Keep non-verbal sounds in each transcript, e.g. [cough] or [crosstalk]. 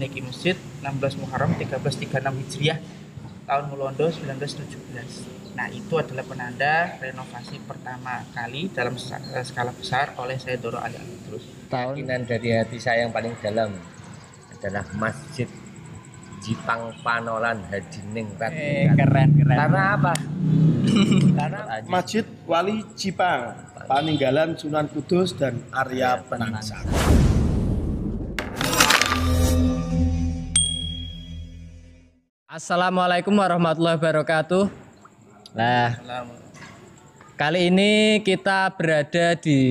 niki masjid 16 Muharram 1336 Hijriah tahun Mulondo 1917. Nah, itu adalah penanda renovasi pertama kali dalam sa- skala besar oleh saya Doro Ali Terus. Tahun Keyakinan dari hati saya yang paling dalam adalah Masjid Jipang Panolan Hadiningrat. eh, keren keren. [coughs] Karena apa? Karena Masjid Wali Jipang, peninggalan Sunan Kudus dan Arya Penangsang. Assalamualaikum warahmatullahi wabarakatuh. Nah, kali ini kita berada di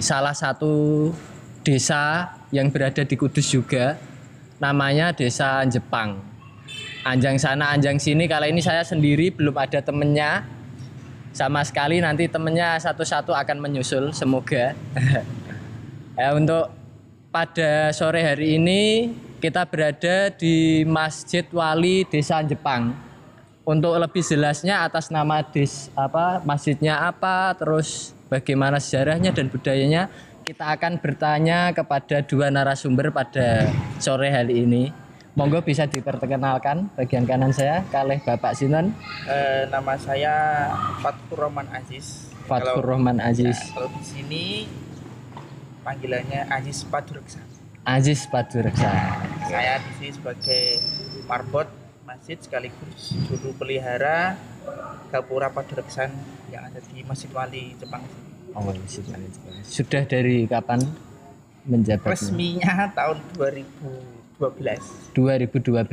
salah satu desa yang berada di Kudus juga. Namanya Desa Jepang. Anjang sana, anjang sini. Kali ini saya sendiri belum ada temennya. Sama sekali nanti temennya satu-satu akan menyusul. Semoga. ya, [laughs] untuk pada sore hari ini kita berada di Masjid Wali Desa Jepang. Untuk lebih jelasnya atas nama des apa masjidnya apa, terus bagaimana sejarahnya dan budayanya, kita akan bertanya kepada dua narasumber pada sore hari ini. Monggo bisa diperkenalkan bagian kanan saya kalih Bapak Sinon Eh, nama saya Fatkur Roman Aziz. Fatkur Kalau- Rahman Aziz. Ya, kalau di sini panggilannya Aziz Padurksa. Aziz Padureksa. Saya di sini sebagai marbot masjid sekaligus juru pelihara Gapura Padureksan yang ada di Masjid Wali Jepang. Oh, Masjid Wali Jepang. Sudah dari kapan menjabat? Resminya tahun 2012. 2012.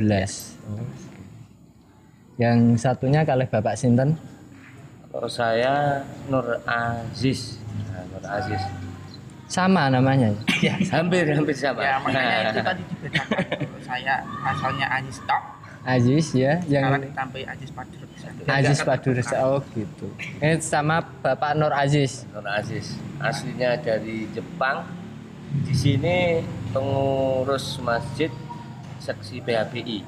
Yang satunya kalih Bapak Sinten kalau saya Nur Aziz. Nah, Nur Aziz. Sama namanya. Ya, Hampir hampir sama. ya makanya itu [laughs] tadi dibedakan. Saya asalnya Aziz Tok, Aziz ya, sekarang yang ditambahi Aziz Padureksan. Aziz Nggak Padureksa. Oh gitu. Ini sama Bapak Nur Aziz. Nur Aziz. Aslinya dari Jepang. Di sini pengurus masjid seksi PHBI.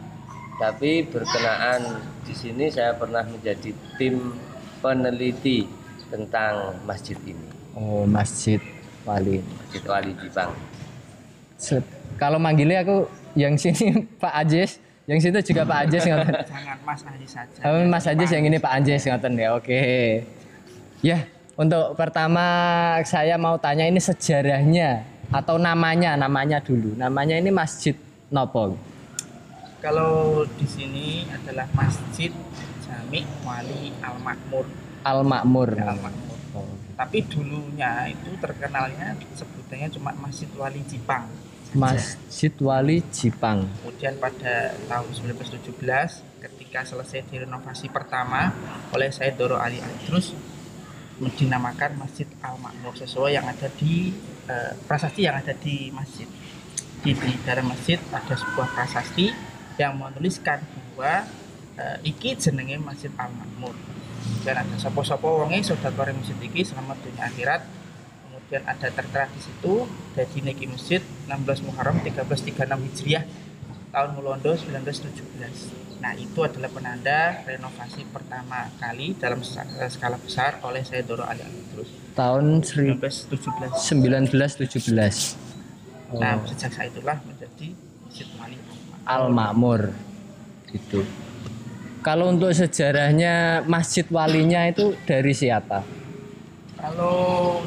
Tapi berkenaan di sini saya pernah menjadi tim peneliti tentang masjid ini. Oh, Masjid Wali. Masjid Wali Jipang. Se- Kalau manggilnya aku yang sini [laughs] Pak Aziz, yang situ juga Pak Aziz ngoten. [laughs] Jangan Mas Aziz saja. Oh, Mas Aziz yang ini Pak Aziz ngoten ya. Oke. Ya, untuk pertama saya mau tanya ini sejarahnya atau namanya, namanya dulu. Namanya ini Masjid Nopo. Kalau di sini adalah Masjid Jami Wali Al Makmur. Al Makmur. Al Makmur. Tapi dulunya itu terkenalnya sebutannya cuma Masjid Wali Jipang. Masjid Wali Jipang. Kemudian pada tahun 1917 ketika selesai direnovasi pertama oleh Said Doro Ali Terus dinamakan Masjid Al Makmur sesuai yang ada di eh, prasasti yang ada di masjid. Di, di dalam masjid ada sebuah prasasti yang menuliskan bahwa eh, iki jenenge Masjid Al Makmur. Dan ada sopo-sopo wonge sedekah masjid iki selamat dunia akhirat. Kemudian ada tertera di situ jadi niki masjid 16 Muharram 1336 Hijriah tahun Mulondo 1917. Nah, itu adalah penanda renovasi pertama kali dalam sa- skala besar oleh saya Doro Ali Terus Tahun 1917. 1917. Nah, Oh, sejak saat itulah menjadi Masjid Wali Al Makmur. Gitu. Kalau untuk sejarahnya Masjid Walinya itu dari siapa? Kalau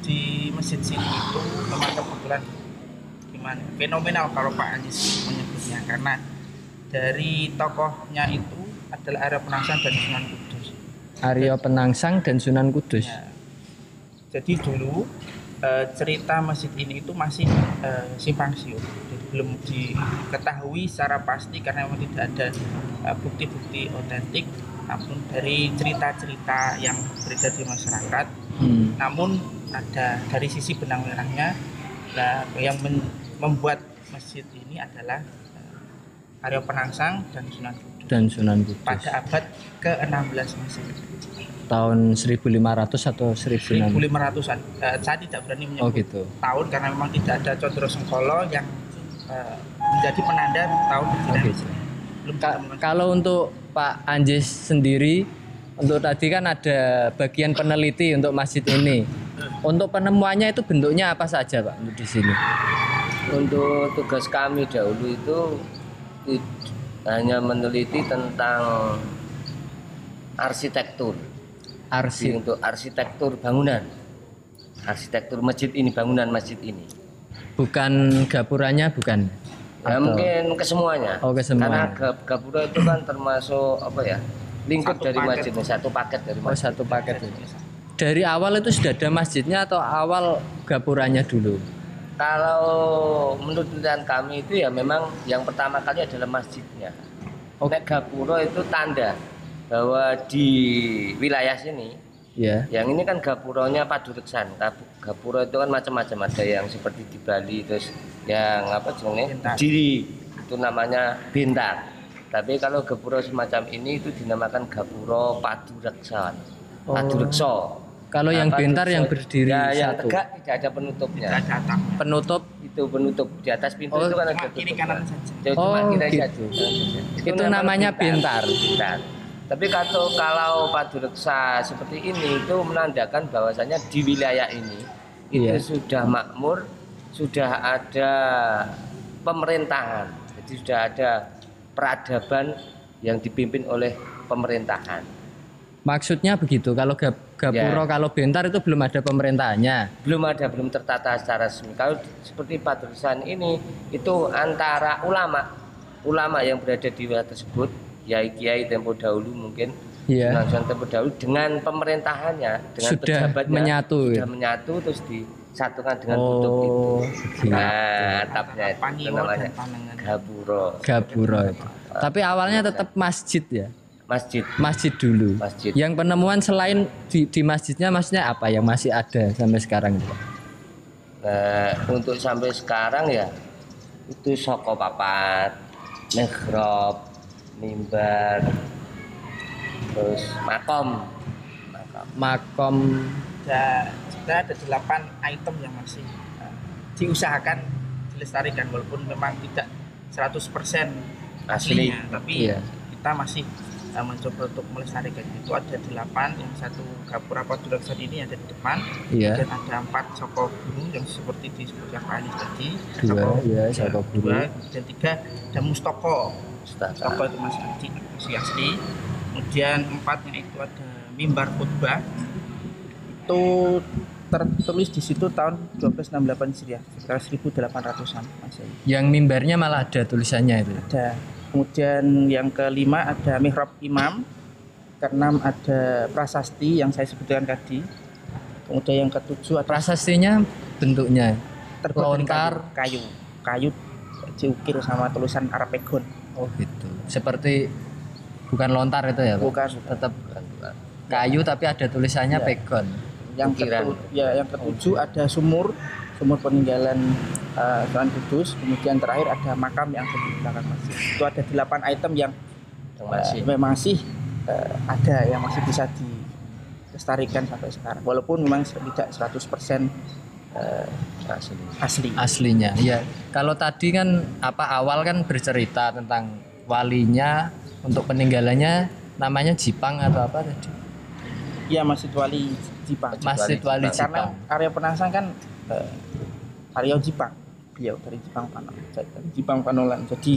di masjid sini itu memang kebetulan gimana fenomenal kalau Pak Aziz menyebutnya karena dari tokohnya itu adalah Arya Penangsang dan Sunan Kudus. Aryo Penangsang dan Sunan Kudus. Ya. Jadi dulu eh, cerita masjid ini itu masih eh, simpang siur, Jadi belum diketahui secara pasti karena memang tidak ada eh, bukti-bukti otentik, namun dari cerita-cerita yang beredar di masyarakat Hmm. namun ada dari sisi benang merahnya nah, yang men- membuat masjid ini adalah eh, Aryo Penangsang dan Sunan Kudus Dan Sunan Kudus. pada abad ke-16 Masehi Tahun 1500 atau 1600? 1500-an Eh, saya tidak berani Oh menyebut gitu. tahun karena memang tidak ada Condro Sengkolo yang eh, menjadi penanda tahun Oke. Masjid. belum Ka- kalau untuk Pak Anjis sendiri, untuk tadi kan ada bagian peneliti untuk masjid ini. Untuk penemuannya itu bentuknya apa saja Pak untuk di sini? untuk tugas kami dahulu itu hanya meneliti tentang arsitektur Arsip. untuk arsitektur bangunan arsitektur masjid ini bangunan masjid ini Bukan gapuranya, bukan. ya Atau- mungkin kesemuanya Oh, kesemuanya. karena ga- gapura itu kan termasuk apa ya lingkup Satu dari paket. masjid satu paket dari Oh, masjid satu paket. itu. Dari awal itu sudah ada masjidnya atau awal gapuranya dulu? kalau menurut penelitian kami itu ya memang yang pertama kali adalah masjidnya Oh. Nek gapura itu tanda bahwa di wilayah sini Ya. yang ini kan gapuranya padureksan Gap- gapura itu kan macam-macam ada yang seperti di Bali terus yang apa jenisnya Bintan. diri itu namanya bintar tapi kalau gapura semacam ini itu dinamakan gapura padureksan Oh. padurekso Kalau yang Nah, bintar padurekso- yang berdiri ya, yang satu. tegak tidak ada penutupnya Tidak ada atap. Penutup itu penutup di atas pintu Oh, itu kan ada Cuma kiri kanan saja. Cuma Oh, kiri gitu. saja. Itu namanya bintar. Bintar. Tapi kalau kalau padureksa seperti ini itu menandakan bahwasanya di wilayah ini itu Iya. sudah makmur, sudah ada pemerintahan. Jadi sudah ada peradaban yang dipimpin oleh pemerintahan. maksudnya begitu. Kalau gap, gapuro, Ya. kalau bintar itu belum ada pemerintahannya. belum ada belum tertata secara resmi. Kalau seperti Padursan ini itu antara ulama ulama yang berada di wilayah tersebut, kiai kiai tempo dahulu mungkin Iya. Sunan tempo dahulu dengan pemerintahannya, dengan Sudah pejabatnya menyatu, sudah ya? menyatu terus disatukan dengan kutub itu. Oh, begitu. Nah, atapnya itu namanya. Gapuro Gapuro itu. Tapi awalnya tetap masjid ya. masjid Masjid dulu. masjid. Yang penemuan selain di, di masjidnya maksudnya apa yang masih ada sampai sekarang itu? Pak? Nah, untuk sampai sekarang ya itu soko papat, mihrab, mimbar, terus makom, makom. Makom Ada, sebenarnya ada delapan item yang masih eh, diusahakan dilestarikan walaupun memang tidak 100% Asli. aslinya, tapi Iya. kita masih eh, mencoba untuk melestarikan itu ada delapan yang satu gapura paduraksan ini ada di depan Iya. dan ada empat soko guru yang seperti disebutkan Pak Anies tadi Dua, Soko- ya, soko guru. dua, dan tiga ada mustoko Pustaka. Toko itu masih asli, masih asli. Kemudian empatnya itu ada mimbar khutbah. Itu tertulis di situ tahun 1268 Hijriah, sekitar 1800-an Masehi. Yang mimbarnya malah ada tulisannya itu. Ada. Kemudian yang kelima ada mihrab imam. Keenam ada prasasti yang saya sebutkan tadi. Kemudian yang ketujuh ada Prasastinya bentuknya terbuat dari lontar. Kayu, kayu diukir sama tulisan Arapegon. Oh gitu. Seperti bukan lontar itu ya, Pak? Bukan Tetap kayu tapi ada tulisannya Ya. pegon. yang Ukiran. ketu, ya yang ketujuh ada sumur sumur peninggalan uh, Sunan Kudus kemudian terakhir ada makam yang ada di belakang masjid itu ada delapan item yang masih uh, masih uh, ada yang masih bisa dilestarikan sampai sekarang walaupun memang tidak 100% uh, asli. asli Aslinya. Ya. Kalau tadi kan apa awal kan bercerita tentang walinya untuk peninggalannya namanya Jipang atau apa tadi? ya Masjid Wali Jipang Masjid Wali karena Jipang. area Penangsang kan uh, area Jipang beliau dari Jipang Panolan dari Jipang Panolan jadi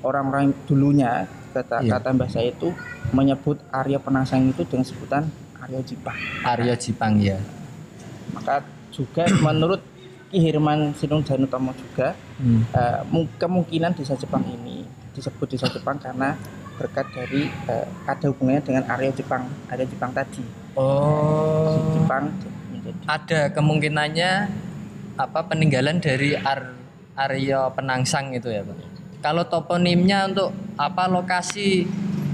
orang-orang dulunya kata Iya. kata mbah saya itu menyebut area Penangsang itu dengan sebutan area Jipang Aryo Jipang ya. maka juga [clears throat] menurut Ki Hirman Sinung Janutomo juga Hmm. mu- kemungkinan desa Jepang ini disebut desa Jepang karena berkat dari eh, ada hubungannya dengan area Jepang area Jepang tadi Oh. Jepang menjadi Ada kemungkinannya apa peninggalan dari Ar Aryo Penangsang itu ya, Pak. Kalau toponimnya untuk apa lokasi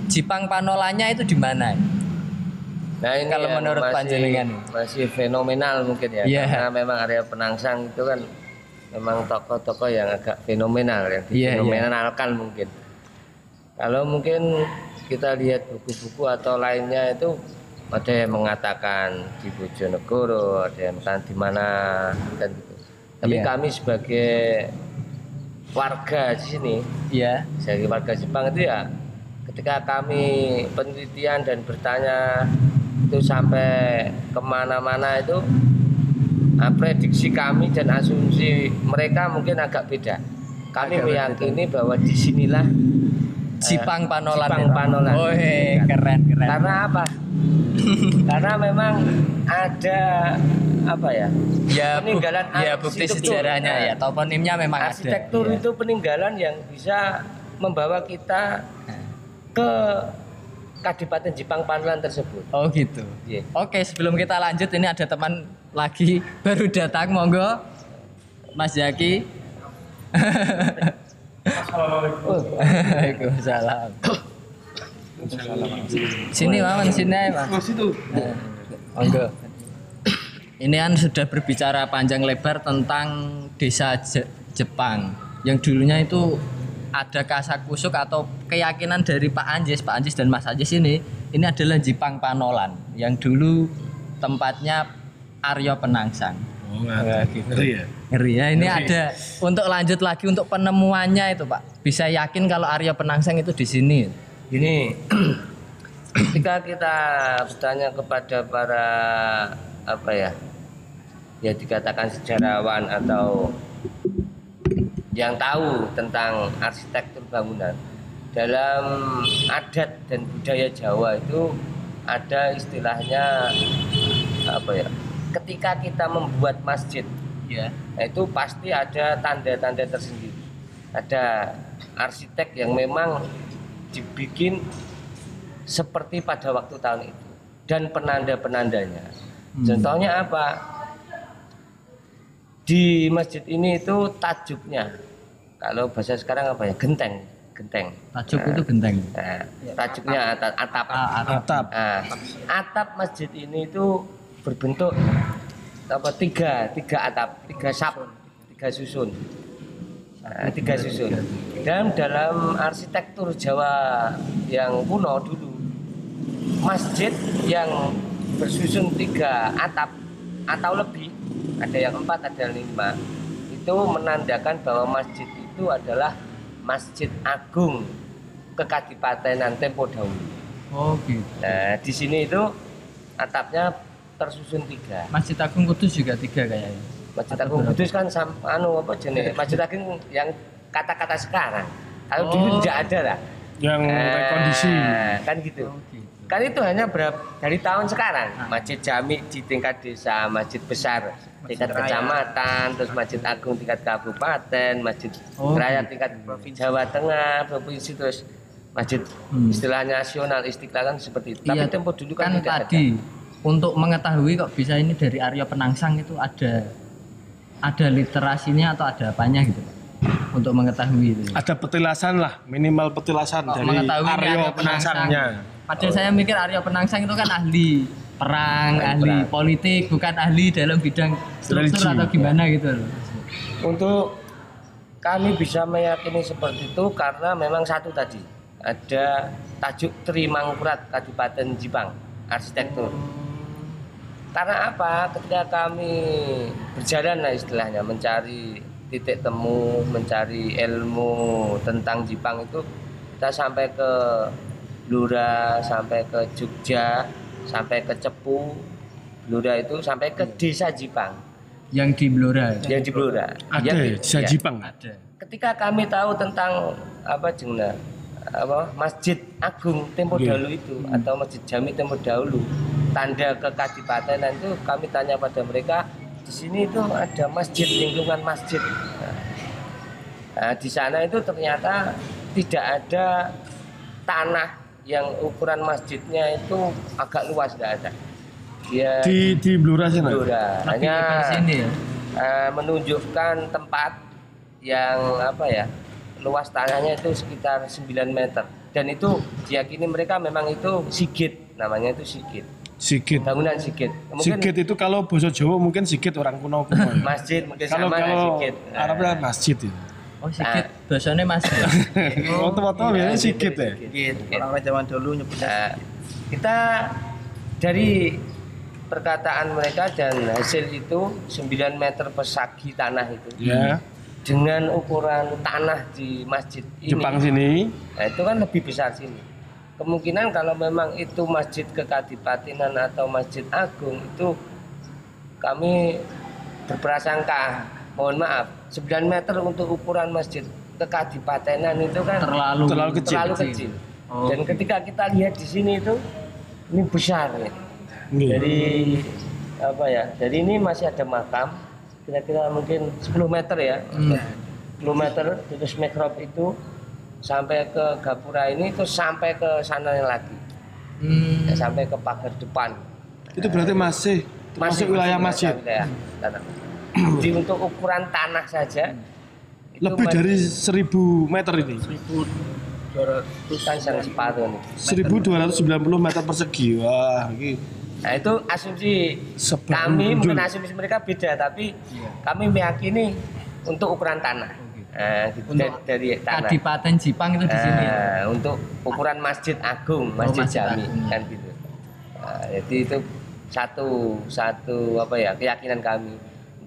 Jipang Panolanya itu di mana? Nah ini Kalau yang menurut masih, panjenengan. masih fenomenal mungkin ya Iya. karena memang area Penangsang itu kan memang tokoh-tokoh yang agak fenomenal yang Iya, iya. difenomenalkan mungkin. Kalau mungkin kita lihat buku-buku atau lainnya itu ada yang mengatakan di Bojonegoro, ada yang mengatakan di mana dan gitu. Tapi Iya. kami sebagai warga di sini Iya. sebagai warga Jepang itu ya ketika kami penelitian dan bertanya itu sampai ke mana-mana itu Nah, prediksi kami dan asumsi mereka mungkin agak beda. Kami meyakini bahwa di sinilah Jipang Panolan. Jipang itu. Panolan. Wih, keren keren. karena apa? [laughs] karena memang ada apa ya? ya, bu- peninggalan ya bukti arsitektur. sejarahnya Nah, ya toponimnya memang Arsitektur ada. itu peninggalan yang bisa membawa kita ke Kadipaten Jipang Panolan tersebut. Oh gitu. Iya. Oke, sebelum kita lanjut ini ada teman lagi [laughs] baru datang, monggo. Mas Zaki. Waalaikumsalam. Sini Maman, sini aja, Mas. Mas itu. Monggo. Ini kan sudah berbicara panjang lebar tentang desa Je- Jepang yang dulunya itu ada kasak kusuk atau keyakinan dari Pak Anjis, Pak Anjis dan Mas Anjis ini ini adalah Jipang Panolan yang dulu tempatnya Aryo Penangsang. Oh, gitu. ngeri ya. Ngeri ya. Ini Ngeri. ada untuk lanjut lagi untuk penemuannya itu Pak. Bisa yakin kalau Aryo Penangsang itu di sini. Gini, [clears throat] ketika kita bertanya kepada para apa ya, ya dikatakan sejarawan atau yang tahu tentang arsitektur bangunan dalam adat dan budaya Jawa itu ada istilahnya apa ya? Ketika kita membuat masjid, Ya. Itu pasti ada tanda-tanda tersendiri. Ada arsitek yang memang dibikin seperti pada waktu tahun itu dan penanda-penandanya. Contohnya apa? Di masjid ini itu tajuknya. Kalau bahasa sekarang apa ya? Genteng, genteng. Tajuk itu genteng. Nah, tajuknya atap. atap. Ah, atap. Atap. Nah, atap masjid ini itu berbentuk apa tiga tiga atap tiga sap tiga susun Nah, tiga susun dan dalam arsitektur Jawa yang kuno dulu masjid yang bersusun tiga atap atau lebih ada yang empat ada yang lima itu menandakan bahwa masjid itu adalah masjid agung kekadipatenan tempo dahulu Oh gitu. Nah, di sini itu atapnya tersusun tiga. Masjid Agung Kudus juga tiga kayaknya. Masjid Agung Kudus kan sam, anu apa jenis Masjid Agung yang kata-kata sekarang. Kalau dulu Oh. tidak ada lah. Yang Nah, rekondisi. kan gitu. Oh gitu. Kan itu hanya berapa dari tahun sekarang. Ah. Masjid Jami di tingkat desa, masjid besar tingkat raya. kecamatan, terus masjid agung tingkat kabupaten, masjid Oh, raya gitu. tingkat Jawa Tengah, provinsi terus masjid Hmm. istilah nasional istiqlal kan seperti itu. Tapi Iya, tempo dulu kan, kan tidak ada. tadi untuk mengetahui kok bisa ini dari Arya Penangsang itu ada ada literasinya atau ada apanya gitu untuk mengetahui itu. Ada petilasan lah, minimal petilasan Kok dari Arya penangsangnya. Padahal saya mikir Arya Penangsang itu kan ahli perang, Ahli ahli perang. politik, bukan ahli dalam bidang struktur Religi. atau gimana gitu loh. Untuk kami bisa meyakini seperti itu karena memang satu tadi ada tajuk Trimangkurat Kadipaten Jipang arsitektur. Karena apa? Ketika kami berjalan lah istilahnya mencari titik temu, mencari ilmu tentang Jipang itu kita sampai ke Blora, sampai ke Jogja, sampai ke Cepu. Blora itu sampai ke desa Jipang Yang di Blora yang di Blora. Ada Yang- ya, Desa ya. Jipang. ada. Ketika kami tahu tentang apa jengna apa Masjid Agung Tempo Iya. Dahulu itu atau Masjid Jami Tempo Dahulu tanda kekadipatenan itu kami tanya pada mereka di sini itu ada masjid lingkungan masjid. Nah, nah, di sana itu ternyata tidak ada tanah yang ukuran masjidnya itu agak luas tidak ada. Dia Di di Blora sana. Blora. Hanya sini ya. eh, menunjukkan tempat yang apa ya luas tanahnya itu sekitar 9 meter dan itu diyakini mereka memang itu sigit namanya itu sigit Sikit. bangunan sigit mungkin Sikit itu kalau bahasa Jawa mungkin sikit orang kuno kuno ya. masjid mungkin Kalau sama kalau sigit Nah, Arabnya masjid itu. Oh sedikit bahasanya mas ya. [laughs] Foto-foto biasanya sikit ya. Gitu. Orang-orang zaman dulu nyebutnya Nah, kita dari perkataan mereka dan hasil itu 9 meter persegi tanah itu. Ya, dengan ukuran tanah di masjid ini. Jepang sini. Nah, itu kan lebih besar sini. Kemungkinan kalau memang itu masjid kekadipatinan atau masjid agung itu kami berprasangka. Mohon maaf 9 meter untuk ukuran masjid kekadipatenan itu kan terlalu Terlalu kecil. terlalu kecil. Oh. Dan ketika kita lihat di sini itu ini besar ya. Nggih. Dari apa ya? Jadi ini masih ada makam kira-kira mungkin 10 meter ya. Hmm. 10 meter terus mikrop itu sampai ke gapura ini terus sampai ke sana lagi. Hmm. Ya, sampai ke pagar depan. Itu berarti masih masuk wilayah masjid. wilayah tanah. Jadi untuk ukuran tanah saja Lebih dari 1000 meter ini. 1200 Tansang sepatu nih. 1290 meter persegi. Wah, ini Nah itu asumsi Seberapa kami menonjol. mungkin asumsi mereka beda tapi kami meyakini untuk ukuran tanah. Nah, gitu, Untuk dari, dari tanah. Kadipaten Jipang itu di sini. ya? Nah, untuk ukuran masjid agung, masjid, Masjid jami Agung. kan gitu. Nah, jadi itu satu satu apa ya keyakinan kami.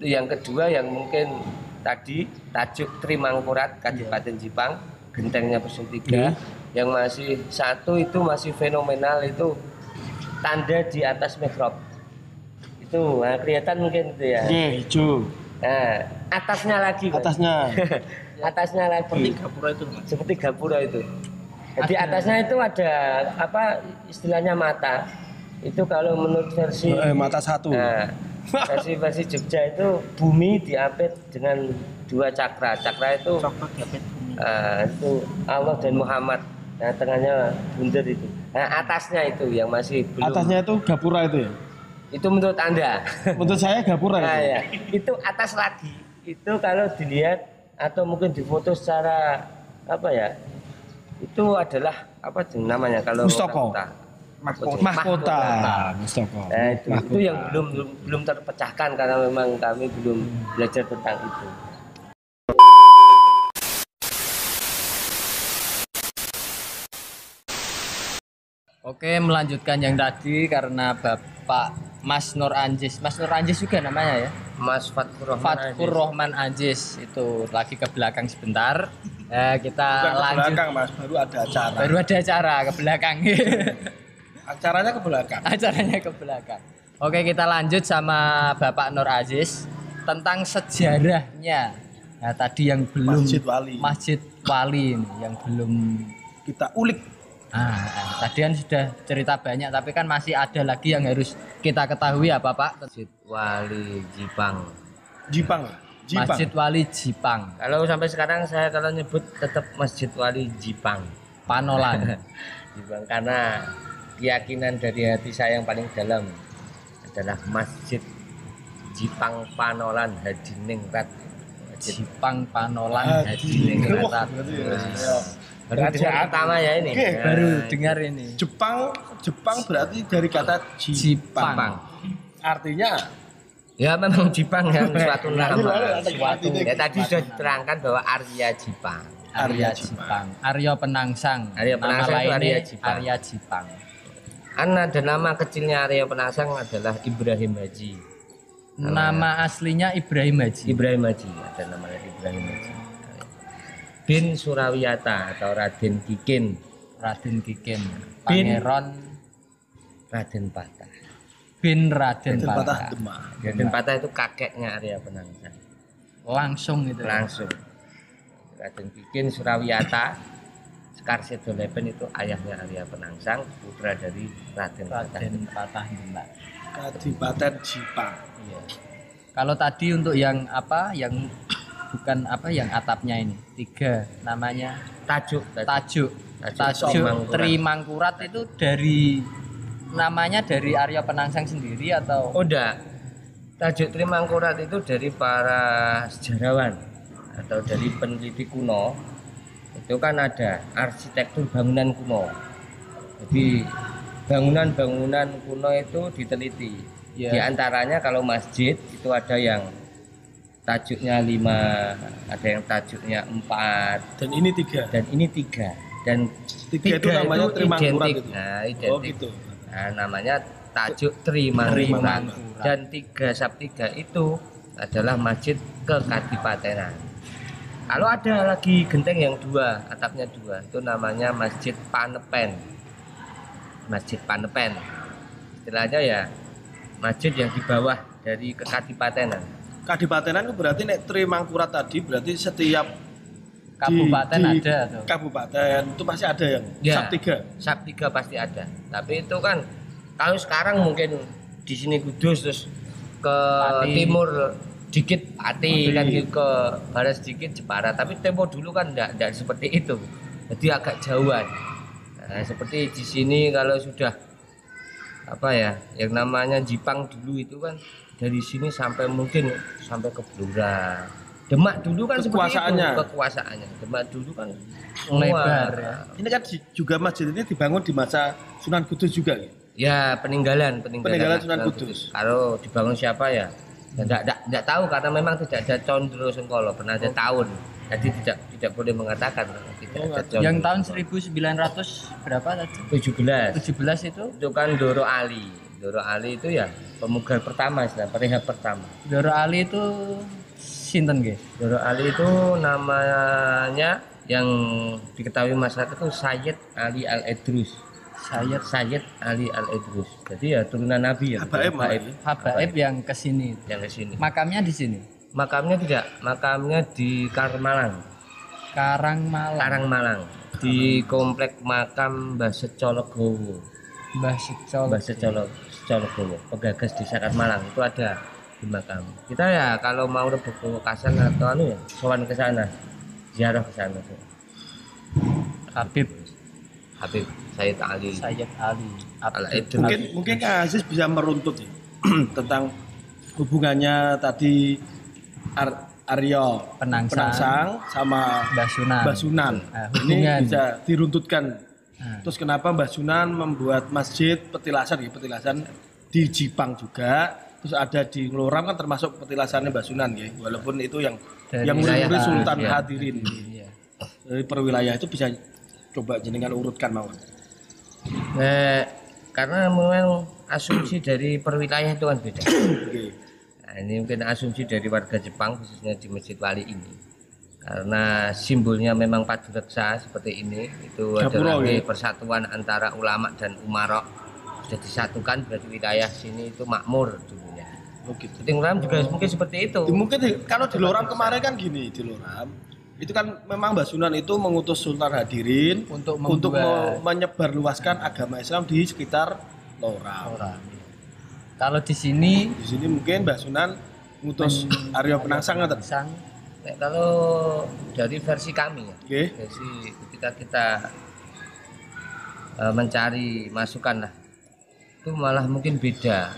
Itu yang kedua yang mungkin tadi tajuk Trimangkurat Kadipaten Jipang, gentengnya Pesun Tiga, yang masih satu itu masih fenomenal itu tanda di atas mihrab. Itu nah, kelihatan mungkin itu ya. Oke, hijau. Nah, atasnya lagi. Atasnya. [laughs] atasnya lagi seperti gapura itu Mas. seperti gapura itu. Jadi Ada. atasnya itu ada apa istilahnya mata. Itu kalau menurut versi Eh, mata satu. nah, versi versi Jogja itu bumi diapit dengan dua cakra. Cakra itu coklat diapit bumi ah, itu Allah dan Muhammad. Nah, tengahnya bunder itu. Nah, atasnya itu yang masih belum. Atasnya itu gapura itu ya. Itu menurut Anda. Menurut saya gapura Nah, [laughs] itu. ya. Itu atas lagi. Itu kalau dilihat atau mungkin difoto secara apa ya? Itu adalah apa namanya kalau Mustoko. orang mahkota Mahkota. Mustoko. Nah, itu, itu Mahkota. yang belum belum belum terpecahkan karena memang kami belum belajar tentang itu. Oke, melanjutkan yang tadi karena Bapak Mas Nur Anjis. Mas Nur Anjis juga namanya ya? Mas Fatkur Rahman Fatkur. Rohman Anjis itu lagi ke belakang sebentar. Eh, kita Bukan ke lanjut. belakang, Mas. Baru ada acara. Baru ada acara ke belakang. [laughs] Acaranya ke belakang. Acaranya ke belakang. Oke, kita lanjut sama Bapak Nur Aziz tentang sejarahnya. Nah, tadi yang belum Masjid Wali. Masjid Wali ini yang belum Kita ulik. Ah, ah, tadi kan sudah cerita banyak tapi kan masih ada lagi yang harus kita ketahui apa Pak? Masjid Wali Jipang. Jipang. Jipang. Masjid Wali Jipang, Kalau sampai sekarang saya kalau nyebut tetap Masjid Wali Jipang. Panolan. [laughs] Jipang karena keyakinan dari hati saya yang paling dalam adalah Masjid Jipang Panolan Hadiningrat. Masjid Jipang Panolan Hadiningrat. Berarti ya. Nah, baru dengar pertama ya ini. Oke, Nah, Baru dengar ini. Jepang Jepang berarti dari kata Jipang. Jipang. Artinya Ya memang Jipang yang [laughs] suatu nama. Ada Suatu. artinya Ya tadi sudah diterangkan bahwa Arya Jipang. Arya Jipang. Arya Penangsang. Arya Penangsang Nama Arya Jipang. Arya Jipang. Karena ada nama kecilnya Arya Penangsang adalah Ibrahim Haji. Nama aslinya Ibrahim Haji. Ibrahim Haji ada namanya Ibrahim Haji. Bin Surawiyata atau Raden Kikin, Raden Kikin. Pangeran Raden Patah. bin Raden Patah. Raden Patah itu kakeknya Arya Penangsang. Langsung itu. Langsung. Raden Kikin Surawiyata Sekar Sedolepen itu ayahnya Arya Penangsang, putra dari Raden Patah. Raden Patah Demak. Kadipaten Jipang. Iya. Kalau tadi untuk yang apa, yang bukan apa, yang atapnya ini tiga namanya Tajuk, tajuk. tajuk. Tajuk. Trimangkurat itu dari namanya dari Arya Penangsang sendiri atau Oh enggak. Tajuk Trimangkurat itu dari para sejarawan atau dari peneliti kuno. Itu kan ada arsitektur bangunan kuno. Jadi bangunan-bangunan kuno itu diteliti. Ya. Di antaranya kalau masjid itu ada yang tajuknya lima, ada yang tajuknya empat, Dan ini tiga. dan ini tiga. Dan Tiga itu namanya Trimangkurat identik. itu. Nah, Oh identik. gitu. Nah, namanya tajuk. Trimangkurat. Dan tiga sab tiga itu adalah masjid kekadipatenan. Kalau ada lagi genteng yang dua, atapnya dua, itu namanya Masjid Panepen. Masjid Panepen. Istilahnya ya masjid yang di bawah dari kekadipatenan. kadipatenan itu berarti nek Tri Mangkurat tadi berarti setiap di- Kabupaten di ada tuh. Kabupaten itu pasti ada yang Ya. sub tiga. Sub tiga pasti ada. Tapi itu kan kalau sekarang mungkin di sini Kudus terus ke Pati. timur dikit Pati Pati. kan gitu, ke barat sedikit Jepara. Tapi tempo dulu kan enggak, enggak seperti itu. Jadi agak jauhan. Nah, seperti di sini kalau sudah apa ya yang namanya Jipang dulu itu kan dari sini sampai mungkin sampai ke Blora. Demak dulu kan seperti itu Kekuasaannya. kekuasaannya. Demak dulu kan Lebar, ya. Ini kan juga masjid ini dibangun di masa Sunan Kudus juga ya. Ya peninggalan peninggalan, Peninggalan Sunan Sunan Kudus. Kalau dibangun siapa ya? Tidak tidak tahu karena memang tidak ada Condro Sengkolo pernah ada tahun. Jadi tidak tidak boleh mengatakan tidak Oh, ada Condro. Yang tahun 1900 berapa tadi? 17 17 itu itu kan Doro Ali. Doro Ali itu ya pemugar pertama istilah perihab pertama. Doro Ali itu sinten nggih? Doro Ali itu namanya yang diketahui masyarakat itu Sayyid Ali Al Idrus. Sayyid Sayyid Ali Al Idrus. Jadi ya turunan Nabi ya. Habaib malah Habaib. ya. Habaib yang ke sini. yang ke sini. Makamnya di sini. Makamnya tidak, makamnya di Karmalang, Karangmalang. Karangmalang, di komplek makam Mbah Secologowo, Mbah Secol. Mbah Secolo, Secologowo, pegagas desa Karmalang itu ada di makam. Kita ya kalau mau rebut ke Kasan atau anu ya, sowan ke sana, ziarah ke sana. Habib Habib Sayyid Ali. Sayyid Ali. Abdul. Mungkin mungkin Kak Aziz bisa meruntut ya [clears throat] tentang hubungannya tadi Ar Aryo Penangsang. Penangsang sama Mbah Sunan. Mbah Sunan. Nah, Ini bisa diruntutkan. Nah. Terus kenapa Mbah Sunan membuat masjid petilasan ya petilasan di Jipang juga. Terus ada di Ngeloram kan termasuk petilasannya Mbah Sunan ya. Walaupun itu yang Dari yang wilayah, murid Sultan iya. Hadirin. Iya. Dari perwilayah itu bisa coba jenengan urutkan mawon. Nah, karena memang asumsi dari perwilayah itu kan beda. Nah, ini mungkin asumsi dari warga Jepang khususnya di Masjid Wali ini. Karena simbolnya memang padureksa seperti ini, itu adalah ya? persatuan antara ulama dan umarok sudah disatukan berarti wilayah sini itu makmur dulunya. Oh gitu. Nguram juga mungkin seperti itu. Di- mungkin di- kalau di Loram kemarin kan gini di Loram itu kan memang Mbah Sunan itu mengutus Sultan Hadirin Untuk untuk membuat- me- menyebarluaskan agama Islam di sekitar. Orang. Kalau di sini Di sini mungkin Mbah Sunan ngutus Aryo Penangsang nggak sang Nah, kalau dari versi kami ya, Oke. versi ketika kita eh, mencari masukan lah, itu malah mungkin beda.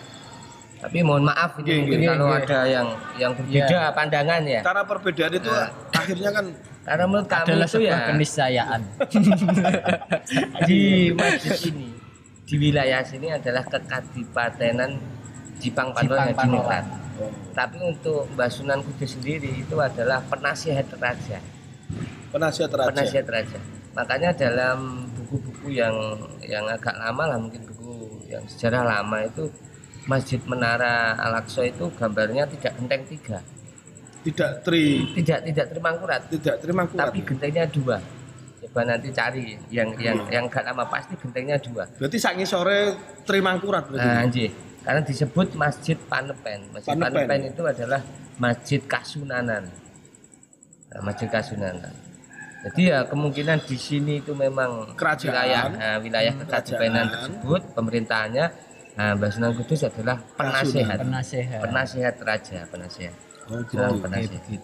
Tapi mohon maaf ini mungkin oke, kalau oke. ada yang yang berbeda pandangan ya. Karena perbedaan itu Nah. akhirnya kan Karena menurut kami adalah itu sebuah ya keniscayaan. [laughs] di masjid ini di wilayah sini adalah kekadipatenan Jipang Panolan Jipang dan Panolan. Tapi untuk Mbah Sunan Kudus sendiri itu adalah penasihat raja. penasihat raja. penasihat raja. Makanya dalam buku-buku yang yang agak lama lah mungkin buku yang sejarah lama itu Masjid Menara Al-Aqsa itu gambarnya tidak genteng tiga, Tidak tri tidak tidak termangkurat, tidak terima kuat. tapi gentengnya dua. Coba nanti cari yang yang yang agak lama pasti gentengnya dua. Berarti sangi sore terima kurat berarti. Nah, anjir. Karena disebut Masjid Panepen. Masjid Panepen. Panepen, itu adalah Masjid Kasunanan. Nah, Masjid Kasunanan. Jadi ya kemungkinan di sini itu memang Kerajaan. wilayah nah, wilayah kekadipatenan Kerajaan. tersebut pemerintahannya nah, Mbah Sunan Kudus adalah penasehat. Penasehat. Penasehat raja, penasehat. Oh, Nah, gitu. penasehat.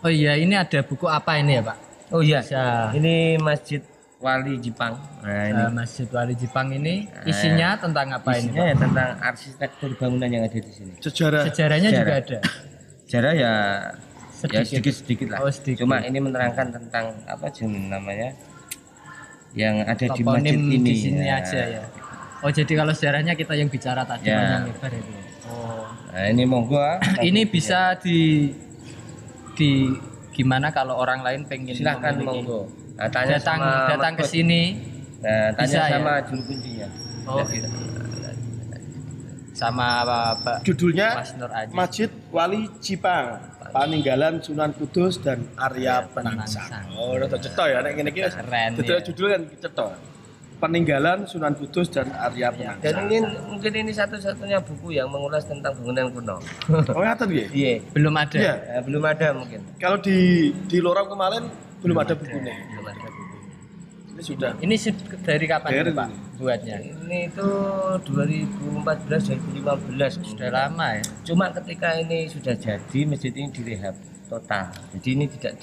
Oh iya, ini ada buku apa ini ya, Pak? Oh iya. Bisa. Ini Masjid Wali Jepang. Nah, ini Eh, Masjid Wali Jepang ini isinya tentang apa ini? isinya ya tentang arsitektur bangunan yang ada di sini. Sejarah Sejarahnya juga Sejarah. ada. Sejarah ya ya Sedikit. sedikit sedikit lah. Oh, sedikit. Cuma ini menerangkan tentang apa sih namanya yang ada di masjid Toponim ini. di sini ya. aja ya. Oh, jadi kalau sejarahnya kita yang bicara tadi Ya. panjang lebar itu. Oh. Nah ini monggo. ah. [clears throat] Ini bisa di di gimana kalau orang lain pengen silahkan monggo. Nah, tanya datang sama datang ke sini Nah, tanya Bisa ya? sama juru kuncinya. Oh, Ya, sama Pak judulnya Mas Nur Aji. Masjid Wali Jipang, peninggalan Sunan Kudus dan Arya Penangsang. Penangsang. Oh, udah cetok ya nek ngene iki. wis. Keren, Dadi ya. judul kan cetok. Peninggalan Sunan Kudus dan Arya Penangsang. Dan ini mungkin ini satu-satunya buku yang mengulas tentang bangunan kuno. [laughs] Oh ngaten nggih. Iya. Belum ada. Iya. Eh, belum ada mungkin. Kalau di di Lorong kemarin belum ada bukunya. Belum ada buku. Ini sudah. Ini dari kapan Dari Pak ini. buatnya? Ini itu 2014 2015 Sudah lama ya. Cuma ketika ini sudah jadi masjid ini direhab total. Jadi ini tidak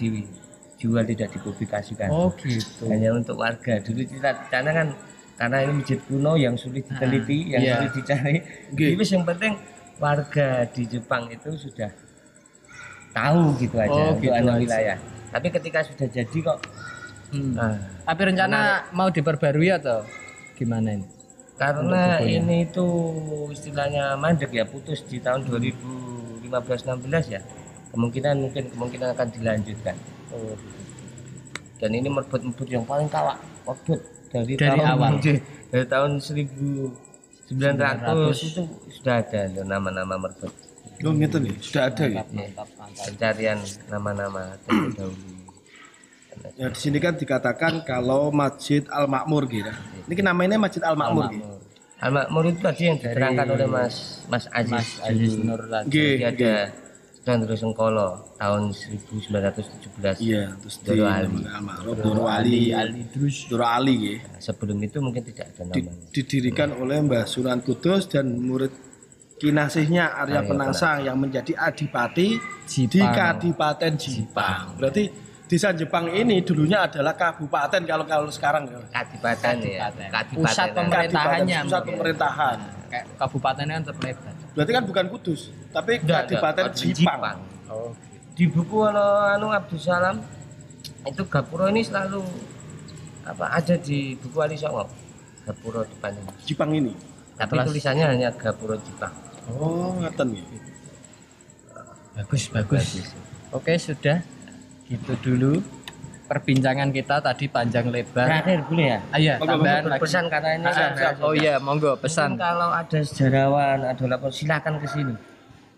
dijual tidak dipublikasikan. Oh gitu. Hanya untuk warga. Dulu kita karena kan karena ini masjid kuno yang sulit diteliti, yang iya. sulit dicari. Oke. Jadi yang penting warga di Jepang itu sudah tahu gitu aja Oh, untuk gitu anak aja. wilayah. Tapi ketika sudah jadi kok Hmm. nah, Tapi rencana mau diperbarui atau gimana ini? karena ini itu istilahnya mandek ya putus di tahun 2015-16 ya kemungkinan mungkin kemungkinan akan dilanjutkan Oh, dan ini merbut-merbut yang paling kawak merbut dari, Dari tahun awal. [laughs] dari tahun 1900 itu sudah ada loh nama-nama merbut Oh ngeten nih, sudah ada ya. Mantap, mantap. pencarian nama-nama terdahulu Ya di sini kan dikatakan kalau Masjid Al Makmur gitu. Ini namanya Masjid Al Makmur gitu. Al Makmur itu tadi yang diterangkan oleh Mas Mas Aziz Mas Aziz. Nggih, Jadi ada Terus Sengkolo tahun 1917 Iya, terus di Doro Ali. Doro Ali, Ali Drus. Doro Ali gitu. sebelum itu mungkin tidak ada Di- namanya didirikan oleh Mbah Sunan Kudus dan murid kinasihnya Arya Arya Penangsang yang menjadi adipati di Jipang. Kadipaten Jipang. Berarti desa Jepang ini dulunya adalah kabupaten kalau kalau sekarang ya. Kadipaten ya Kadipaten Pusat ya. pemerintahannya. Pusat mungkin. pemerintahan. Kayak kabupatennya kan terlebar. Berarti kan bukan Kudus, tapi Enggak, Kadipaten enggak, Jipang. Oh. di buku ano, anu Abdul Salam itu Gapuro ini selalu apa ada di buku Ali Songo Gapuro depannya Jipang ini. tapi Atlas. tulisannya hanya Gapuro Jepang Oh, ngeten ya. Bagus, bagus. Oke, sudah. Gitu dulu perbincangan kita tadi panjang lebar. terakhir boleh ya Ah, iya, Monggo, tambahan lagi. pesan karena ini Ah, kan oh iya, monggo Mungkin pesan. kalau ada sejarawan ada lapor silakan ke sini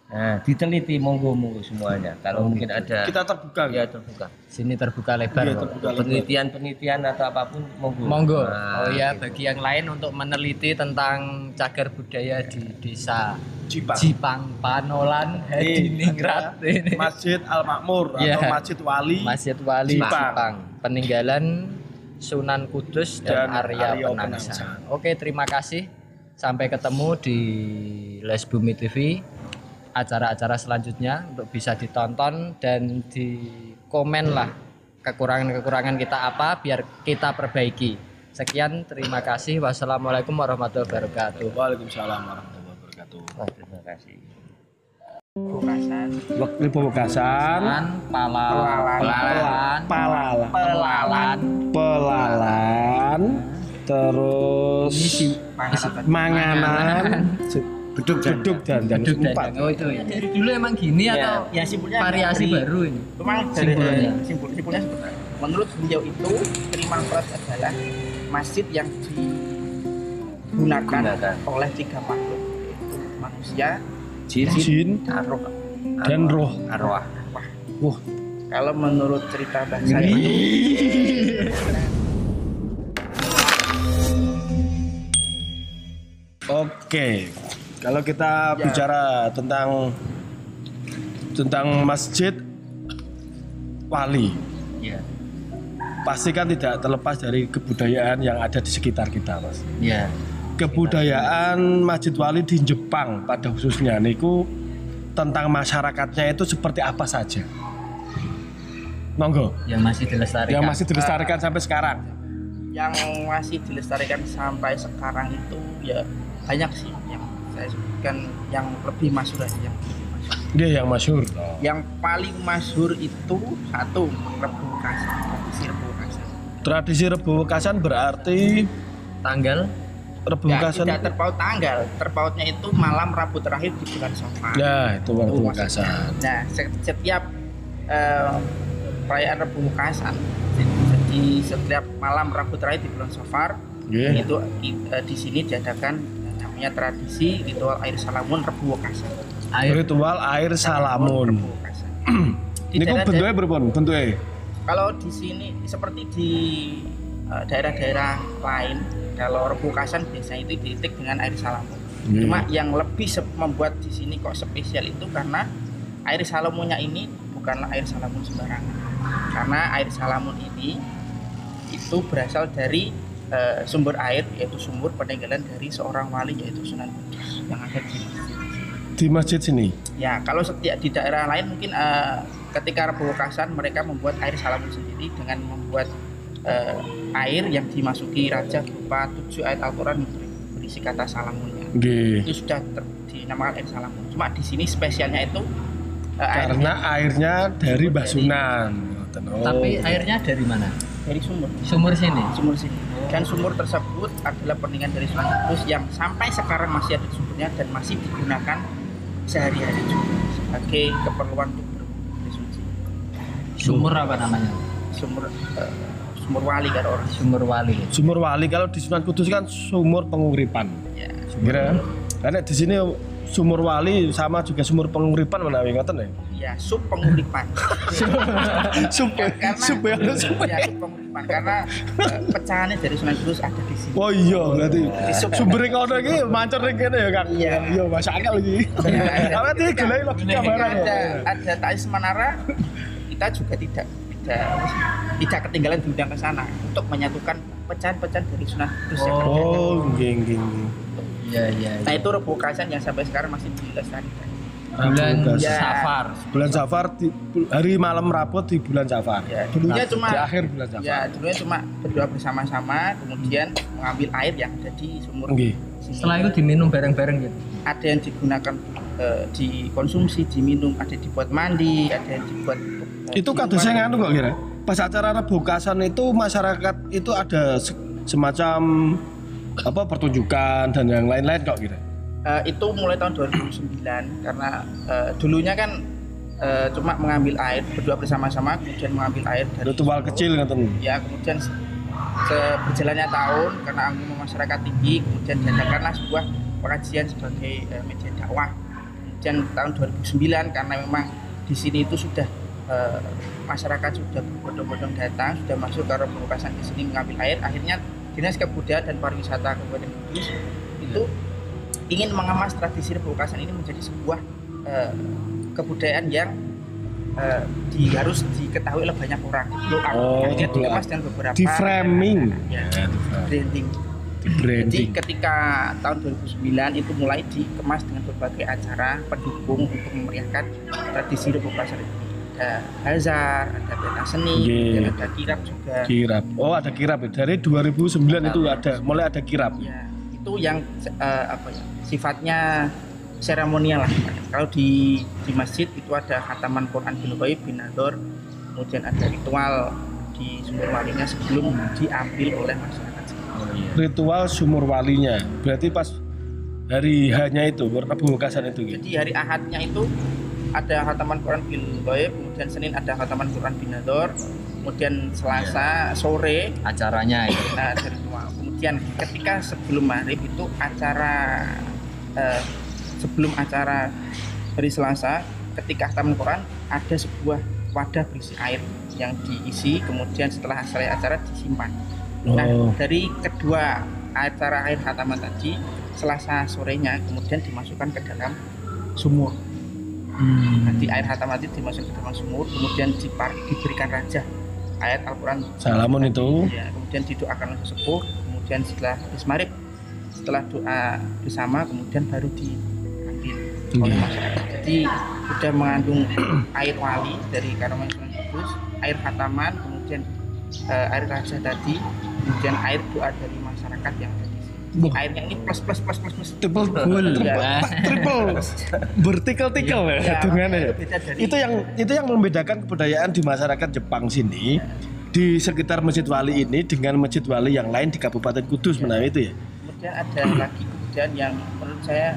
nah diteliti monggo monggo semuanya kalau mungkin ada Kita terbuka ya ya. terbuka Sini terbuka lebar. Iya, kok. terbuka lebar. penelitian-penelitian atau apa pun monggo Monggo. Nah, oh ya, gitu. bagi yang lain untuk meneliti tentang cagar budaya di desa Jipang. Jipang Panolan Ini Hadiningrat ada ini. Masjid Al Makmur Iya. atau Masjid Wali. Masjid Wali Jipang. Jipang. Peninggalan Sunan Kudus dan, Dan Arya, Arya Penangsang. Penangsang. Oke, terima kasih. Sampai ketemu di Les Bumi TV. Acara-acara selanjutnya untuk bisa ditonton dan di komen lah kekurangan-kekurangan kita apa biar kita perbaiki. Sekian, terima kasih. Wassalamualaikum warahmatullahi wabarakatuh. Waalaikumsalam warahmatullahi wabarakatuh. Terima kasih palalan. Palalan, pelalan, Pelalan, terus manganan, beduk beduk dan dan Beduk dan. Oh itu ya. Dari dulu emang gini atau ya simpulnya variasi dari- baru ini? Memang dari Simpulnya. simpul simpulnya seperti itu. Menurut beliau itu Trimal Prat adalah masjid yang digunakan Gunakan. oleh tiga makhluk yaitu manusia, jin Jin arwah dan roh. arwah Wah, Kalau menurut cerita bahasa itu Oke, kalau kita Ya. bicara tentang tentang masjid wali, Iya. pasti kan tidak terlepas dari kebudayaan yang ada di sekitar kita, mas. Iya. Kebudayaan masjid wali di Jepang pada khususnya niku tentang masyarakatnya itu seperti apa saja. Monggo, Yang masih dilestarikan. yang masih dilestarikan sampai sekarang. yang masih dilestarikan sampai sekarang itu ya banyak sih saya sebutkan yang lebih masyhur aja yang lebih. Dia yang masyhur. Yang paling masyhur itu satu Rebu Kasan, tradisi Rebu Kasan. Tradisi Rebu Wekasan berarti tanggal Rebu Ya, Wekasan. tidak terpaut tanggal, terpautnya itu malam Rabu terakhir di bulan Safar. Ya, itu Rebu Wekasan. maksudnya. Nah, se- setiap eh, perayaan Rebu Kasan, jadi setiap malam Rabu terakhir di bulan Safar Nggih. itu eh, di sini diadakan namanya tradisi ritual air salamun Rebu Kasan. air Ritual air salamun. Rebu. Di [clears throat] Ini kok bentuknya berpun, bentuknya. kalau di sini seperti di eh, daerah-daerah lain Kalau rebukasan biasanya itu diitik dengan air salamun. Hmm. Cuma yang lebih membuat di sini kok spesial itu karena air salamunnya ini bukanlah air salamun sembarangan. Karena air salamun ini itu berasal dari eh, sumber air yaitu sumur peninggalan dari seorang wali yaitu Sunan Kudus yang ada di masjid. Di masjid sini. Ya, kalau setiap di daerah lain mungkin eh, ketika rebukasan mereka membuat air salamun sendiri dengan membuat eh, air yang dimasuki raja berupa tujuh ayat Al-Quran berisi kata salamunnya itu sudah ter- dinamakan air salamun. Cuma di sini spesialnya itu eh, Karena airnya airnya dari Mbah Sunan. Ngoten. Oh. Tapi airnya dari mana? dari sumur, Sumur sini. sumur sini. Dan sumur tersebut adalah peninggalan dari Sunan Kudus yang sampai sekarang masih ada sumbernya dan masih digunakan sehari-hari juga sebagai keperluan untuk bersuci. Sumur apa namanya? Sumur eh, sumur wali kan orang. Sumur wali. Sumur wali kalau di Sunan Kudus kan sumur penguripan. Ya. Kira karena di sini sumur wali sama juga sumur penguripan menawi ngoten ya. [laughs] Ya, sub penguripan. Sup karena sup ya sup. ya, sub penguripan karena eh, pecahannya dari Sunan Kudus ada di sini. Oh iya berarti Sup. sumber kono iki mancur ning kene ya Kang. Iya. Iya masuk akal iki. [laughs] Ya, Apa iki ketika- gulai logika barang. ada ada Tais Manara kita juga tidak tidak tidak ketinggalan diundang ke sana untuk menyatukan pecahan-pecahan dari Sunan Kudus yang ada. Oh, nggih nggih. Iya, iya. Nah itu rebukasan yang sampai sekarang masih dilestarikan. Bulan. Ya. Safar. Bulan Safar di hari malam rapot di bulan Safar. Ya, dulunya cuma di akhir bulan Safar. ya dulunya cuma berdoa bersama-sama kemudian mengambil air yang ada di sumur Nggih. sini. Setelah itu diminum bareng-bareng gitu. ada yang digunakan eh, dikonsumsi, diminum, ada dibuat mandi, ada yang dibuat eh, Itu di rumah. nganu kok kira. Pas acara rebukasan itu masyarakat itu ada se- semacam apa pertunjukan dan yang lain-lain kok kira. Eh, itu mulai tahun 2009 karena eh, dulunya kan eh, cuma mengambil air berdua bersama-sama kemudian mengambil air dari sumur. kecil ngoten. ya kemudian berjalannya tahun karena animo masyarakat tinggi kemudian diadakanlah sebuah pengajian sebagai eh, media dakwah kemudian tahun 2009 karena memang di sini itu sudah eh, masyarakat sudah berbondong-bondong datang sudah masuk ke Rebukasan di sini mengambil air akhirnya dinas kebudayaan dan pariwisata Kabupaten Kudus itu ingin mengemas tradisi Rebukasan ini menjadi sebuah eh, kebudayaan yang eh, di, harus diketahui oleh banyak orang. Blow up Oh, blow dikemas dengan beberapa Di framing, ya, branding. Di jadi branding. ketika tahun 2009 itu mulai dikemas dengan berbagai acara pendukung untuk memeriahkan tradisi Rebukasan ini ada bazar, ada peta seni, Iya. dan ada kirap juga Kirap. Oh, ada kirap ya. Dari 2009 itu ada, mulai ada kirap. ya itu yang eh, apa ya sifatnya seremonial lah kalau di di masjid itu ada khataman Quran bin Ghaib bin Nador kemudian ada ritual di sumber walinya sebelum diambil oleh masyarakat Ritual sumur walinya. Berarti pas hari hanya itu, rebukasan itu gitu. jadi hari ahadnya itu ada khataman Quran bin Ghaib kemudian Senin ada khataman Quran bin Nador kemudian Selasa sore Acaranya itu. Nah, dari. Kemudian ketika sebelum maghrib itu acara eh, sebelum acara hari Selasa ketika taman Quran ada sebuah wadah berisi air yang diisi kemudian setelah selesai acara disimpan. Nah Oh. dari kedua acara air khataman tadi Selasa sorenya kemudian dimasukkan ke dalam sumur. Hmm. Nanti air khataman itu dimasukkan ke dalam sumur kemudian dipar- diberikan raja ayat Al-Quran Salamun itu. ya, kemudian didoakan oleh sesepuh kemudian setelah habis maghrib setelah doa bersama kemudian baru diambil oleh Iya. masyarakat jadi sudah mengandung air wali dari Karomen Sunan Kudus air khataman kemudian eh, air raja tadi kemudian air doa dari masyarakat yang Wah. airnya ini plus plus plus plus plus Triple goal, Ya. triple, vertical-tical ya, Ya, hitungannya ya. beda dari- Itu yang itu yang membedakan kebudayaan di masyarakat Jepang sini di sekitar Masjid Wali ini dengan Masjid Wali yang lain di Kabupaten Kudus menawi itu ya. kemudian ada lagi kebudayaan yang menurut saya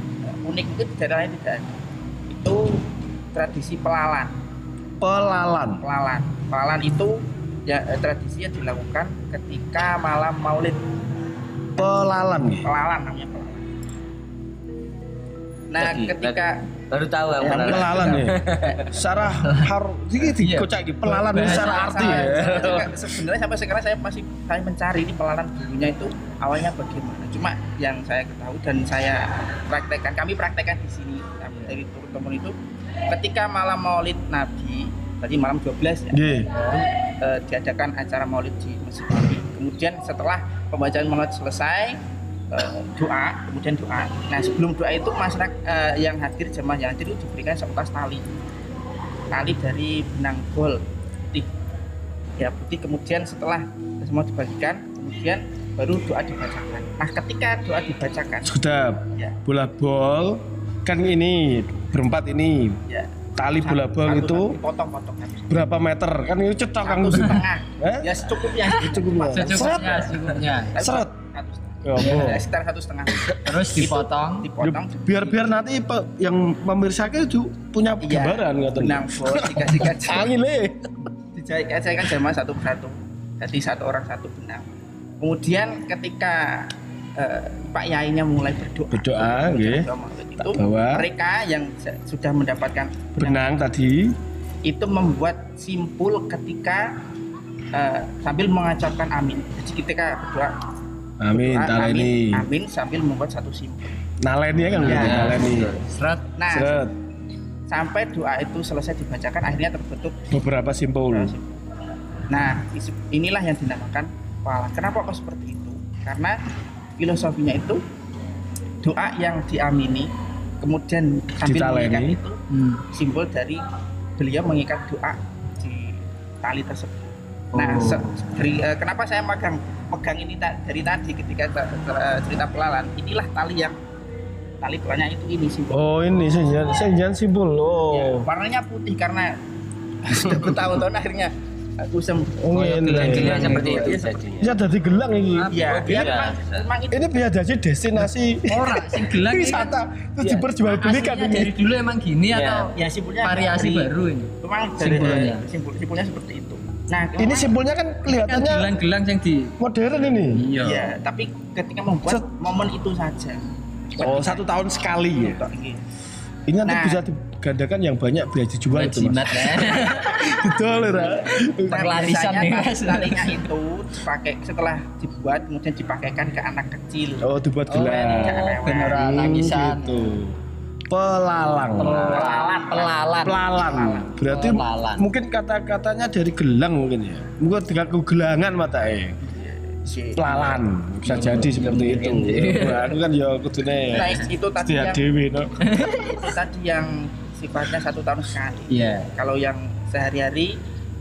unik itu di daerah lain tidak ada itu tradisi pelalan Pelalan. pelalan pelalan itu ya eh, tradisi yang dilakukan ketika malam maulid Pelalan ya. pelalan namanya pelalan nah Lagi, ketika Baru tahu yang Yang pelalan. Pelalan ya. [laughs] Secara har iki dikocak iki pelalan ini secara arti ya. Saya- sebenarnya sampai sekarang saya masih saya mencari ini pelalan dulunya itu awalnya bagaimana cuma yang saya ketahui dan saya praktekkan kami praktekkan di sini kami dari turun temurun itu ketika malam maulid nabi tadi malam 12 ya Nggih. baru eh, diadakan acara maulid di masjid Nabi. Kemudian setelah pembacaan maulid selesai eh, doa, kemudian doa. Nah sebelum doa itu masyarakat eh, yang hadir jemaah yang hadir itu diberikan seutas tali, tali dari benang gol putih, ya putih. Kemudian setelah semua dibagikan, kemudian baru doa dibacakan. Nah ketika doa dibacakan, Sudah ya, bola bol kan ini berempat ini ya tali bola itu potong-potong habis. berapa meter kan itu cetok kan satu setengah, Eh? ya secukupnya. Seret. Secukupnya, secukupnya. Seret. Satu setengah. Ya? Ya, sekitar satu setengah. Terus dipotong. dipotong biar biar nanti pe- yang pemirsa itu punya Iya, gambaran katanya. benang bol dikasih kaca Angin le. dijahit kan jamaah satu persatu jadi satu orang satu benang kemudian ketika eh, Pak Yainya mulai berdoa Berdoa, nggih. Itu bawa. mereka yang sudah mendapatkan benang, Benang tadi. itu membuat simpul ketika eh, sambil mengucapkan amin jadi ketika berdoa Amin, berdoa, taleni. amin, amin sambil membuat satu simpul Naleni kan Iya. gitu, naleni. Seret. nah Seret. sampai doa itu selesai dibacakan akhirnya terbentuk Beberapa simpul. Nah, inilah yang dinamakan pala. Kenapa kok seperti itu? Karena filosofinya itu doa yang diamini, kemudian sambil mengikat itu Hmm. simbol dari beliau mengikat doa di tali tersebut. Nah, Oh. se- dari, eh, kenapa saya megang megang ini ta- dari tadi ketika ta- ta- cerita pelalan, inilah tali yang tali doanya itu ini simbol. Oh ini senjan senjan simpul. Ya, Oh. warnanya putih karena [laughs] sudah bertahun-tahun akhirnya aku sem Oh, ini. Gelang-gelang seperti itu Iya, jadinya. Bisa jadi gelang ini. Iya, Oh, itu Ini bisa jadi destinasi Ora, sing gelang kan wisata. Terus Iya. diperjualbelikan ini. dari dulu emang gini Iya. atau ya simpulnya variasi baru ini? memang Simpulnya. simpul simpulnya seperti itu nah Ini simpulnya kan Kan kelihatannya gelang-gelang yang di modern ini. Iya. ya tapi ketika membuat Set. momen itu saja Oh satu tahun sekali ya. Ini nanti Nah. bisa digandakan yang banyak biar dijual itu mas. ya. [laughs] Betul ya. Nah, Perlarisan nih, Mas. talinya itu [laughs] dipakai setelah dibuat kemudian dipakaikan ke anak kecil Oh dibuat Oh, gelang. bener Hmm, nangisan. Gitu. Pelalang. Pelalan, pelalan. Pelalan. Berarti Pelalan. mungkin kata-katanya dari gelang mungkin ya. Mungkin dengan kegelangan mata eh. Iya. Pelalan bisa jadi seperti itu. Wah, Aku kan ya kudune nah itu tadi yang dewi no. itu tadi yang sifatnya satu tahun sekali Iya. kalau yang sehari-hari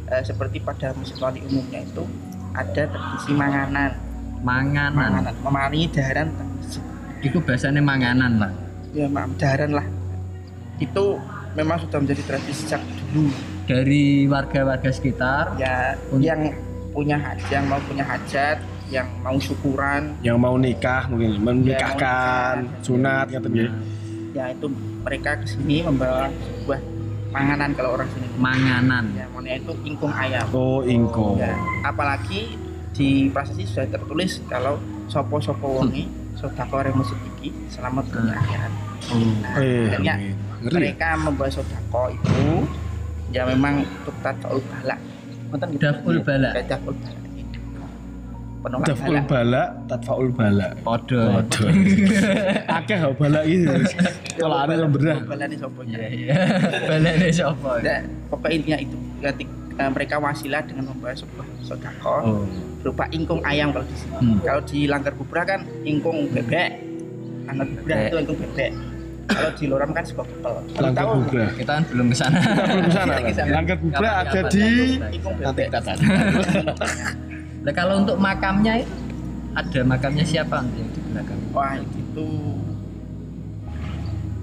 eh, seperti pada musik wali umumnya itu ada tradisi manganan Manganan. manganan memari daharan Iku bahasanya manganan lah. ya maaf daharan lah itu memang sudah menjadi tradisi sejak dulu Dari warga-warga sekitar. ya yang punya hajat yang mau punya hajat yang mau syukuran Yang mau nikah mungkin menikahkan nikah. sunat kata dia. ya itu mereka ke sini membawa sebuah panganan kalau orang sini Manganan. ya namanya itu ingkung ayam Oh ingko. ya apalagi di prasasti sudah tertulis kalau sopo sopo wongi sodako musik iki selamat dunia akhirat Oh. nah, Eh, akhirnya ngeri. mereka membawa sodako itu ya memang untuk tadfaul balak Nonton gitu? Daf'ul balak. Ya, daf'ul balak penolak Daful balak bala, tatfaul bala. Podo. Waduh. [laughs] Akeh bala iki. Tolane berah. balak ini sopo Iya, iya. [laughs] Balane sapa? Nah, pokoknya intinya itu ketika mereka wasilah dengan membawa sebuah sodako Oh. berupa ingkung ayam kalau di sini. Hmm. Kalau di Langgar Kubra kan ingkung bebek. Kubra Bebek. itu ingkung bebek. Kalau di Loram kan sego kepel. Tahu kubra. Kita kan belum ke sana. Kita belum ke sana. Kita ke sana. Langkah kubra ada di nanti kita tanya. Lah [laughs] kalau untuk makamnya itu ada makamnya siapa nanti yang di belakang? Wah itu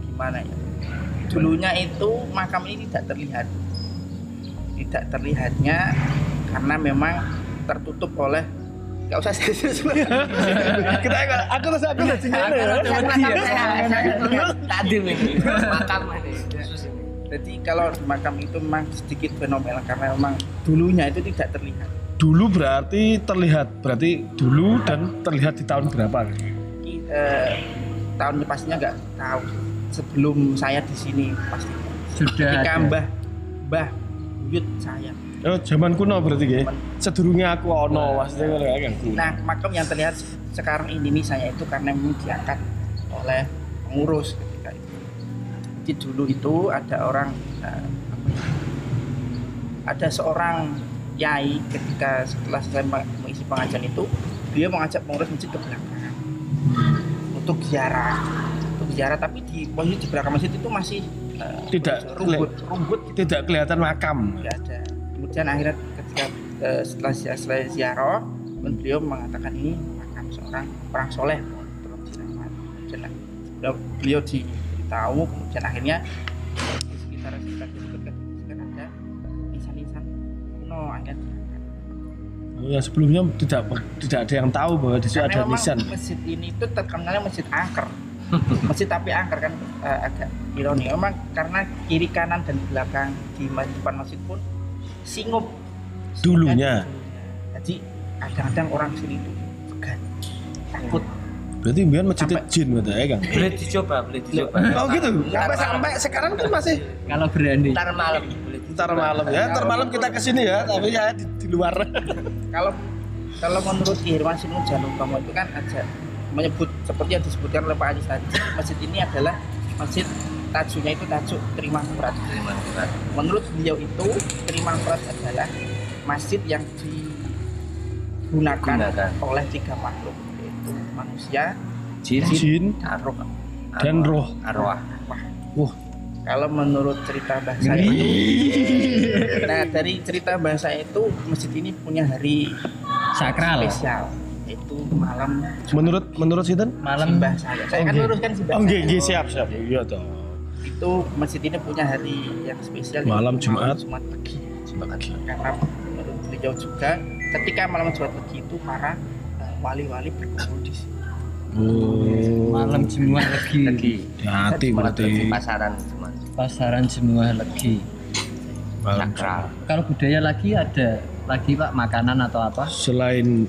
gimana ya? Dulunya itu makam ini tidak terlihat. Tidak terlihatnya karena memang tertutup oleh Gak usah [laughs] serius Kita enggak aku terus aku udah sini ya. Tadi ini makam ini. Jadi kalau di makam itu memang sedikit fenomenal karena memang dulunya itu tidak terlihat. Dulu berarti terlihat, berarti dulu dan terlihat di tahun berapa? Eh, tahunnya pastinya nggak tahu. sebelum saya di sini pasti. Sudah Ketika ada. Mbah Mbah Buyut saya. Oh, zaman kuno berarti nggih. Sedurunge aku ono maksudnya ngono kan. Nah, makam yang terlihat sekarang ini nih saya itu karena memang diangkat oleh pengurus ketika itu. Jadi dulu itu ada orang eh, ya, ada seorang yai ketika setelah saya mengisi pengajian itu dia mengajak pengurus masjid ke belakang untuk ziarah untuk ziarah tapi di posisi di belakang masjid itu masih eh, Tidak rumput rumput Tidak kelihatan makam. nggak ada kemudian akhirnya ketika eh, setelah setelah ziarah beliau mengatakan ini makam seorang orang soleh. Dirawat kemudian beliau, diberitahu kemudian akhirnya di sekitar sekitar dekat sekitar ada nisan-nisan kuno akhirnya. Oh, yang sebelumnya tidak tidak ada yang tahu bahwa di situ ada nisan. masjid ini itu terkenalnya masjid angker. Masjid tapi angker kan eh, agak ironi. Memang karena kiri kanan dan belakang di depan masjid pun singup Dulunya. jadi kadang-kadang orang sini itu segan takut Berarti mbiyen masjid Sampai- jin gitu ya, Kang. boleh dicoba boleh dicoba Oh gitu. Sampai sampai sekarang tuh masih Kalau berani. ntar malam ntar malam ya. Ntar malam kita ke sini ya, tapi ya di, di luar. [laughs] kalau kalau menurut Irwan Sinu Janutomo itu kan ada menyebut seperti yang disebutkan oleh Pak Anies tadi masjid ini adalah masjid tajuknya itu tajuk terima murad Terima menurut beliau itu terima murad adalah masjid yang digunakan Gunakan. oleh tiga makhluk yaitu manusia jin Jin arwah dan roh. arwah Wah, kalau menurut cerita bahasa [laughs] nah dari cerita bahasa itu masjid ini punya hari Sakral. spesial yaitu malam menurut menurut sinten? Malam simbah saya saya kan Oke. luruskan simbah Oh, nggih, saya. nggih, siap, siap. Iya toh. Itu masjid ini punya hari yang spesial Malam yaitu Jumat. Jumat pagi Jumat pagi. karena menurut beliau juga ketika malam Jumat pagi itu para eh, wali-wali berkumpul di sini Oh. malam semua lagi. lagi hati Jumat berarti. di pasaran cuma Pasaran semua lagi. Malam sakral Kalau budaya lagi ada lagi Pak makanan atau apa? Selain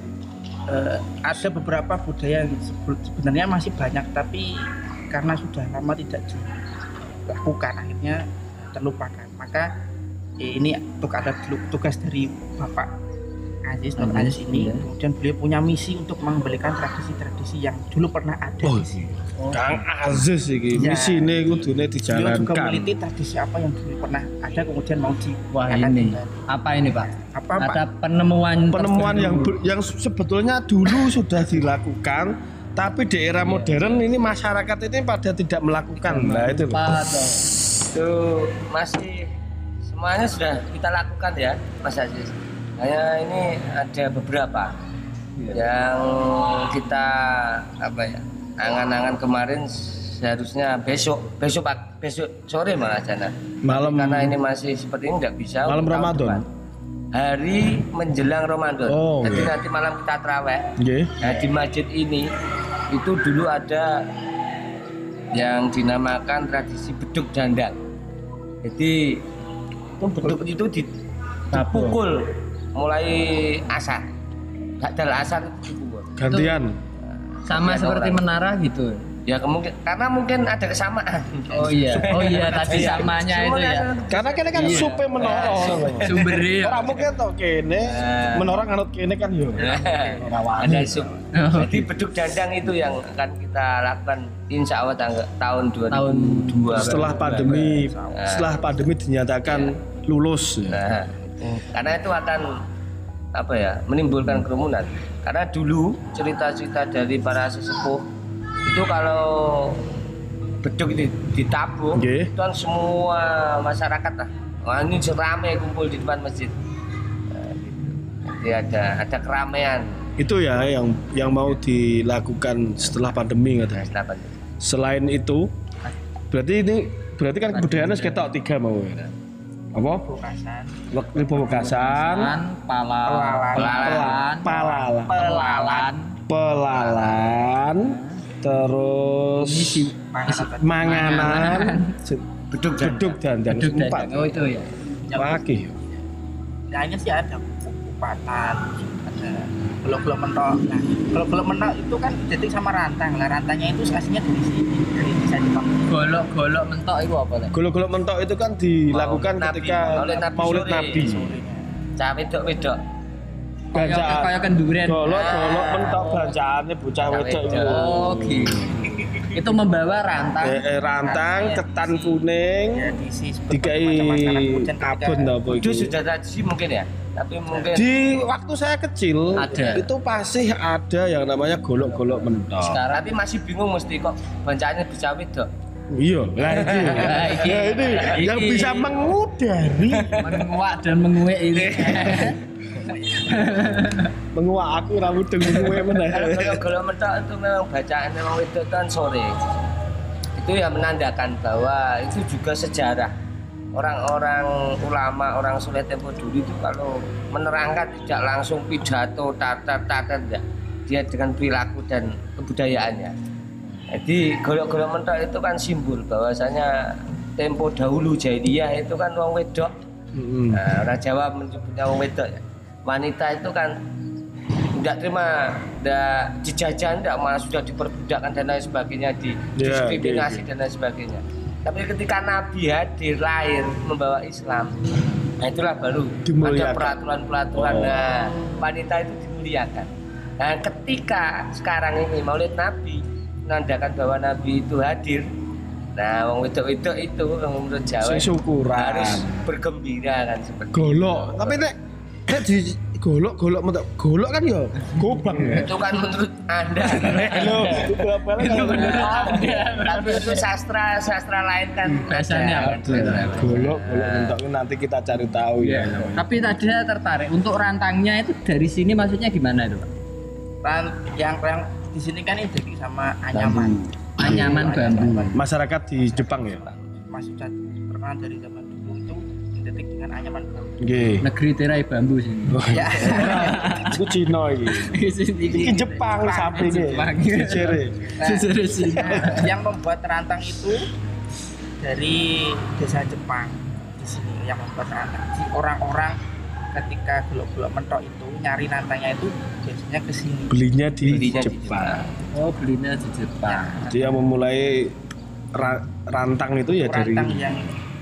Eh, ada beberapa budaya yang sebe- sebenarnya masih banyak tapi karena sudah lama tidak dilakukan akhirnya terlupakan maka eh, ini untuk ada tugas dari Bapak Aziz Nur Aziz, Aziz ini iya. kemudian beliau punya misi untuk mengembalikan tradisi-tradisi yang dulu pernah ada Oh, di sini. Kang Aziz iki Ya. misine kudune Beliau juga dijalankan. meneliti tradisi apa yang dulu pernah ada kemudian mau di Wah ini apa ini Pak? apa Pak? Ada penemuan Penemuan yang yang sebetulnya dulu sudah dilakukan tapi di era modern ini masyarakat ini pada tidak melakukan. Nah, itu. Itu masih semuanya sudah kita lakukan ya Mas Aziz hanya ini ada beberapa yang kita apa ya angan-angan kemarin seharusnya besok besok pak besok sore malah jana Malam karena ini masih seperti ini nggak bisa Malam Ramadan? depan. hari menjelang Ramadan Oh, jadi iya. nanti malam kita terawih nggih. Nah di masjid ini itu dulu ada yang dinamakan tradisi beduk dandang. Jadi itu beduk itu di- dipukul mulai asar. Gadal asar itu dipukul. Gantian. sama Yang seperti orang. menara gitu? Ya kemungkin karena mungkin ada kesamaan. Oh iya, oh iya [laughs] tadi Iya. samanya itu ya. Karena kene kan Iya. supe menara. Sumbernya. Ora mungkin to kene Nah. menara nganut kene kan yo. Ada sub. Oh, Jadi beduk dandang itu yang akan kita lakukan insya Allah tanggal tahun 2002. Tahun Setelah pandemi setelah pandemi dinyatakan lulus. Nah, karena itu akan apa ya menimbulkan kerumunan. Karena dulu cerita-cerita dari para sesepuh itu kalau beduk itu ditabung, Nggih. itu kan semua masyarakat lah. Wah ini ramai kumpul di depan masjid. Nah, gitu. Jadi ada ada keramaian. Itu ya yang yang mau dilakukan setelah pandemi Nah, katanya. setelah pandemi. Selain itu berarti ini berarti kan kebudayaannya sekitar tiga mau ya. Apa? Bukasan, Waktu pemekasan, Kan pala Pelalan. pelalan palalan, pelalan pelalan, terus panganan manganan, Beduk beduk dan dan beduk empat. dan oh itu ya Lagi. hanya sih ada kupatan ada golok-golok mentok. Nah, golok-golok mentok itu kan identik sama rantang. Lah rantangnya itu aslinya dari sini, dari desa Jepang. Golok-golok mentok itu apa Lek? Golok-golok mentok itu kan dilakukan Maulid Nabi, ketika Maulid Nabi Maulid sore. Nabi. Cah. Kayak Bacaan. kayak kenduren. Golok-golok mentok bacaannya bocah Bocah wedok itu. Oh. Itu membawa rantang. Eh, eh, rantang, ketan kuning, Ya diisi dikai abon tau apa Itu sudah tradisi mungkin ya. Tapi mungkin Di waktu saya kecil Ada. itu pasti ada yang namanya golok-golok mentok. Sekarang tapi masih bingung mesti kok bancaannya bisa wedok. Iya, lah [laughs] itu. Lah, iki. Nah, ini yang Iki. bisa mengudari, menguak dan menguek ini. [laughs] [laughs] menguak aku rambut dengan gue mana. Kalau mentok itu memang bacaan memang wedok kan sore. Itu yang menandakan bahwa itu juga sejarah orang-orang ulama orang soleh tempo dulu itu kalau menerangkan tidak langsung pidato tata tata tidak dia dengan perilaku dan kebudayaannya jadi golok-golok mentok itu kan simbol bahwasanya tempo dahulu jahiliyah itu kan wong wedok Mm-mm. Nah, orang Jawa menyebutnya wong wedok ya. Wanita itu kan tidak terima, tidak dijajah, tidak malah sudah diperbudakkan dan lain sebagainya, di Ya, diskriminasi gitu. dan lain sebagainya. Tapi ketika Nabi hadir lahir membawa Islam, nah itulah baru Dimuliakan. ada peraturan-peraturan. Oh. Nah, wanita itu dimuliakan. Nah, ketika sekarang ini Maulid Nabi menandakan bahwa Nabi itu hadir, Nah, wong wedok-wedok itu yang menurut Jawa Sing syukuran. harus bergembira kan seperti Golok, tapi nek nek di golok golok mentok golok kan ya gobang ya. itu kan menurut anda Halo, itu apa lagi? itu menurut anda tapi itu sastra sastra lain kan Biasanya ada. ada. Golok golok mentok nanti kita cari tahu ya. namanya. Tapi tadi saya tertarik untuk rantangnya itu dari sini maksudnya gimana itu, Pak? Yang yang di sini kan identik sama anyaman. Anyaman bambu. Masyarakat di Jepang ya. Masih pernah dari zaman identik dengan anyaman bambu. Nggih. Negeri tirai bambu sini. Oh, [laughs] Ya. Itu Cina iki. Iki Jepang sapi iki. Jepang. Jejere. Sejarah [laughs] sini. Nah, yang membuat rantang itu dari desa Jepang di sini yang membuat rantang. Jadi orang-orang ketika golok-golok mentok itu nyari rantangnya itu biasanya ke sini. Belinya di Belinya di Jepang. Oh, belinya di Jepang. Dia memulai ra- rantang itu ya dari Rantang yang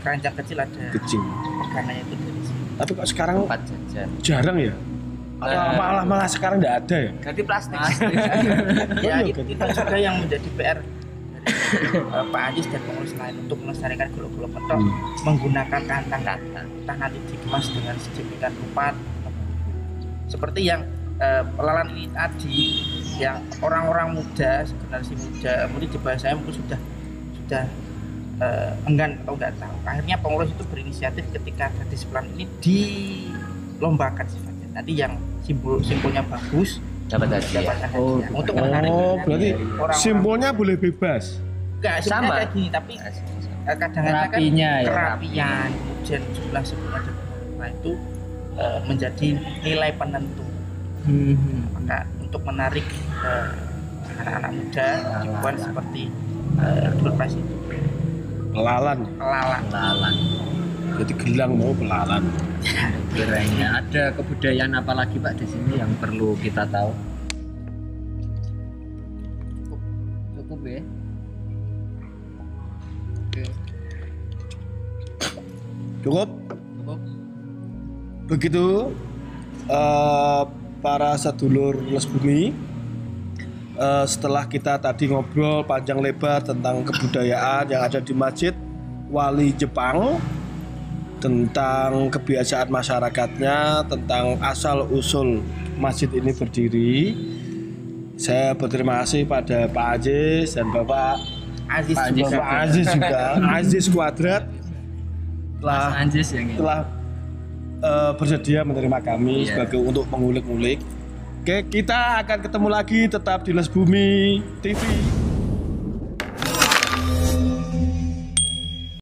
keranjang kecil ada kecil. pegangannya itu dari sini. Tapi kok sekarang tempat jajan jarang ya? Apa Nah. malah malah sekarang nggak ada ya? ganti plastik [laughs] ya iya, itu, itu juga yang menjadi PR eh, Pak Ajis dan pengurus lain untuk melestarikan golok-golok mentok Hmm. menggunakan rantang entah nanti dikemas dengan sedemikian rupa seperti yang eh, pelalan ini tadi yang orang-orang muda generasi muda mungkin di bahasa saya mungkin sudah sudah eh, enggan atau nggak tahu akhirnya pengurus itu berinisiatif ketika gadis pelan ini dilombakan sifatnya nanti yang simbol simbolnya bagus dapat hadiah dapatkan Oh, hadiah untuk menarik Oh, berarti orang-orang. simbolnya boleh bebas. Enggak, Sama. kayak gini tapi eh, kadang-kadang kan ya. kerapian kemudian jumlah sebenarnya dan nah itu eh, menjadi nilai penentu Hmm. maka untuk menarik eh, anak-anak muda dibuat seperti eh, pilpres itu Pelalan. lalang Lalang. Jadi gelang mau pelalan. [laughs] Kiranya ada kebudayaan apa lagi Pak di sini yang perlu kita tahu? Cukup, cukup ya. Oke, Cukup. cukup. Begitu eh, para sedulur Les Bumi eh, setelah kita tadi ngobrol panjang lebar tentang kebudayaan yang ada di Masjid Wali Jepang tentang kebiasaan masyarakatnya, tentang asal usul masjid ini berdiri. Saya berterima kasih pada Pak Aziz dan Bapak Aziz Pak Aziz juga Bapak Aziz juga, [laughs] Aziz Kuadrat telah Anjis yang telah eh, bersedia menerima kami Iya. sebagai untuk mengulik-ngulik. Oke, kita akan ketemu lagi tetap di Les Bumi TV.